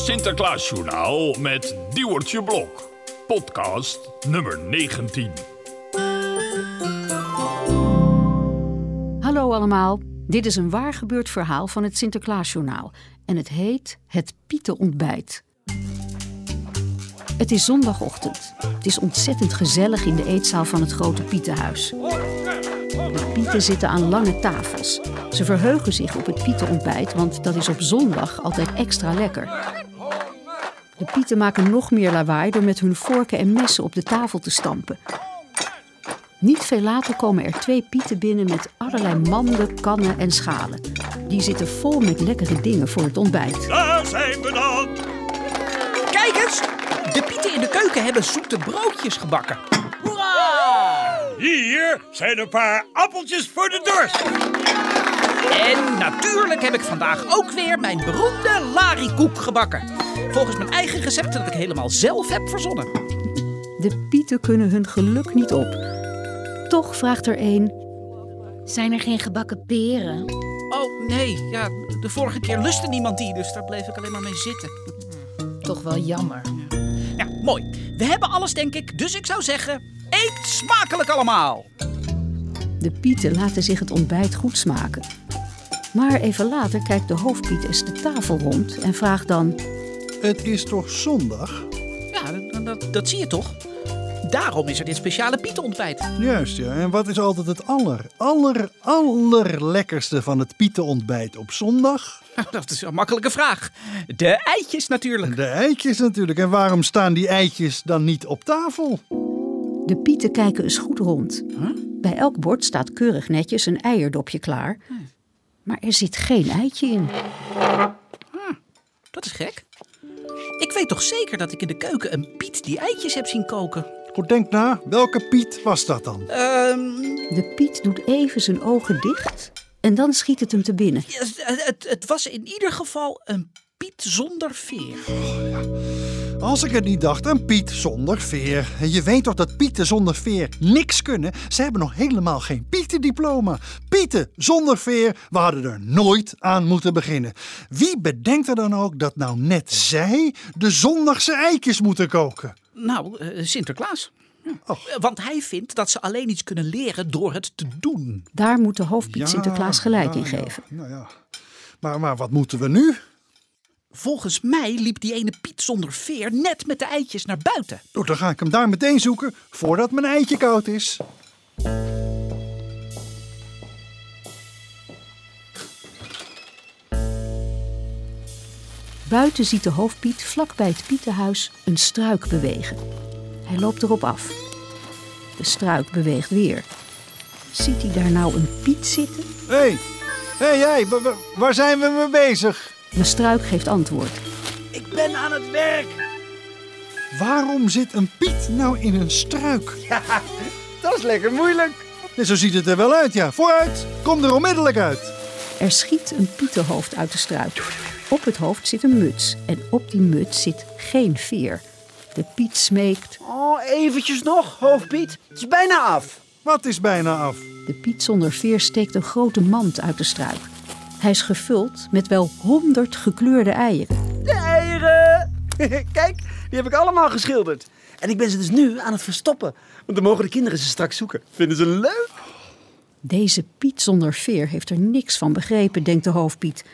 Sinterklaasjournaal met Diewertje Blok. Podcast nummer 19. Hallo allemaal, dit is een waar gebeurd verhaal van het Sinterklaasjournaal en het heet Het Pietenontbijt. Het is zondagochtend. Het is ontzettend gezellig in de eetzaal van het grote Pietenhuis. De Pieten zitten aan lange tafels. Ze verheugen zich op het Pietenontbijt, want dat is op zondag altijd extra lekker. De Pieten maken nog meer lawaai door met hun vorken en messen op de tafel te stampen. Niet veel later komen er twee pieten binnen met allerlei manden, kannen en schalen. Die zitten vol met lekkere dingen voor het ontbijt. Daar zijn we dan. Kijk eens! De pieten in de keuken hebben zoete broodjes gebakken. Hier zijn een paar appeltjes voor de dorst. En natuurlijk heb ik vandaag ook weer mijn beroemde larikoek gebakken. Volgens mijn eigen recept dat ik helemaal zelf heb verzonnen. De pieten kunnen hun geluk niet op. Toch vraagt er een: Zijn er geen gebakken peren? Oh nee, ja, de vorige keer lustte niemand die, dus daar bleef ik alleen maar mee zitten. Toch wel jammer. Ja, mooi. We hebben alles, denk ik, dus ik zou zeggen: eet smakelijk allemaal. De pieten laten zich het ontbijt goed smaken. Maar even later kijkt de hoofdpiet eens de tafel rond en vraagt dan: Het is toch zondag? Ja, dat, dat, dat zie je toch? Daarom is er dit speciale pietenontbijt. Juist, ja. En wat is altijd het aller, aller, allerlekkerste van het pietenontbijt op zondag? Dat is een makkelijke vraag. De eitjes natuurlijk. De eitjes natuurlijk. En waarom staan die eitjes dan niet op tafel? De pieten kijken eens goed rond. Bij elk bord staat keurig netjes een eierdopje klaar. Maar er zit geen eitje in. Dat is gek. Ik weet toch zeker dat ik in de keuken een Piet die eitjes heb zien koken. Goed, denk na. Welke Piet was dat dan? Ehm, De piet doet even zijn ogen dicht en dan schiet het hem te binnen. ja, het, het, het was in ieder geval een Piet zonder veer. Als ik het niet dacht, een Piet zonder veer. En je weet toch dat Pieten zonder veer niks kunnen? Ze hebben nog helemaal geen Pietendiploma. Pieten zonder veer, we hadden er nooit aan moeten beginnen. Wie bedenkt er dan ook dat nou net zij de zondagse eitjes moeten koken? Nou, eh, Sinterklaas. Ja. Oh. Want hij vindt dat ze alleen iets kunnen leren door het te doen. Daar moet de hoofdpiet Ja, Sinterklaas gelijk ja, in ja. geven. Nou ja. Maar, maar wat moeten we nu? Volgens mij liep die ene Piet zonder veer net met de eitjes naar buiten. Nou, dan ga ik hem daar meteen zoeken voordat mijn eitje koud is. Buiten ziet de hoofdpiet vlak bij het pietenhuis een struik bewegen. Hij loopt erop af. De struik beweegt weer. Ziet hij daar nou een piet zitten? Hé, hey. hey, jij, wa- wa- waar zijn we mee bezig? De struik geeft antwoord. Ik ben aan het werk. Waarom zit een piet nou in een struik? Dat is lekker moeilijk. Ja, zo ziet het er wel uit, ja. Vooruit, kom er onmiddellijk uit. Er schiet een pietenhoofd uit de struik. Op het hoofd zit een muts en op die muts zit geen veer. De piet smeekt. Oh, eventjes nog, hoofdpiet. Het is bijna af. Wat is bijna af? De piet zonder veer steekt een grote mand uit de struik. Hij is gevuld met wel honderd gekleurde eieren. De eieren! Kijk, die heb ik allemaal geschilderd. En ik ben ze dus nu aan het verstoppen. Want dan mogen de kinderen ze straks zoeken. Vinden ze leuk? Deze Piet zonder veer heeft er niks van begrepen, denkt de hoofdpiet.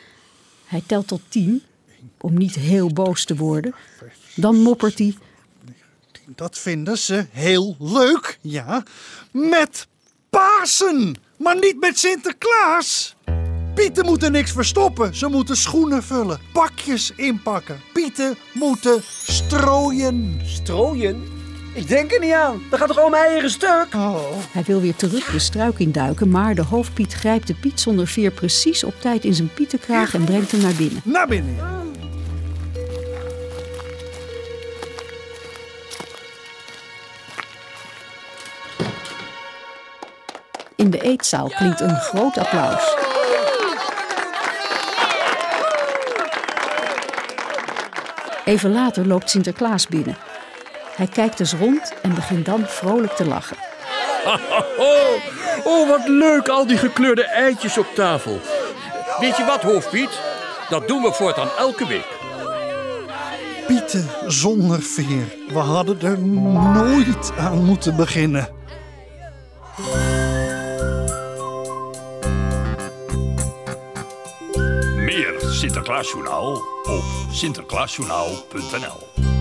Hij telt tot tien, om niet heel boos te worden. Dan moppert hij. Dat vinden ze heel leuk, ja. Met Pasen, maar niet met Sinterklaas. Pieten moeten niks verstoppen. Ze moeten schoenen vullen, pakjes inpakken. Pieten moeten strooien. Strooien? Ik denk er niet aan. Dan gaat toch al mijn eieren stuk? Oh. Hij wil weer terug de struik induiken, maar de hoofdpiet grijpt de Piet zonder veer precies op tijd in zijn pietenkraag en brengt hem naar binnen. Naar binnen. In de eetzaal klinkt een groot applaus. Even later loopt Sinterklaas binnen. Hij kijkt eens rond en begint dan vrolijk te lachen. Oh, oh, wat leuk, al die gekleurde eitjes op tafel. Weet je wat, hoofdpiet? Dat doen we voortaan elke week. Pieten zonder veer. We hadden er nooit aan moeten beginnen. Sinterklaasjournaal op sinterklaasjournaal.nl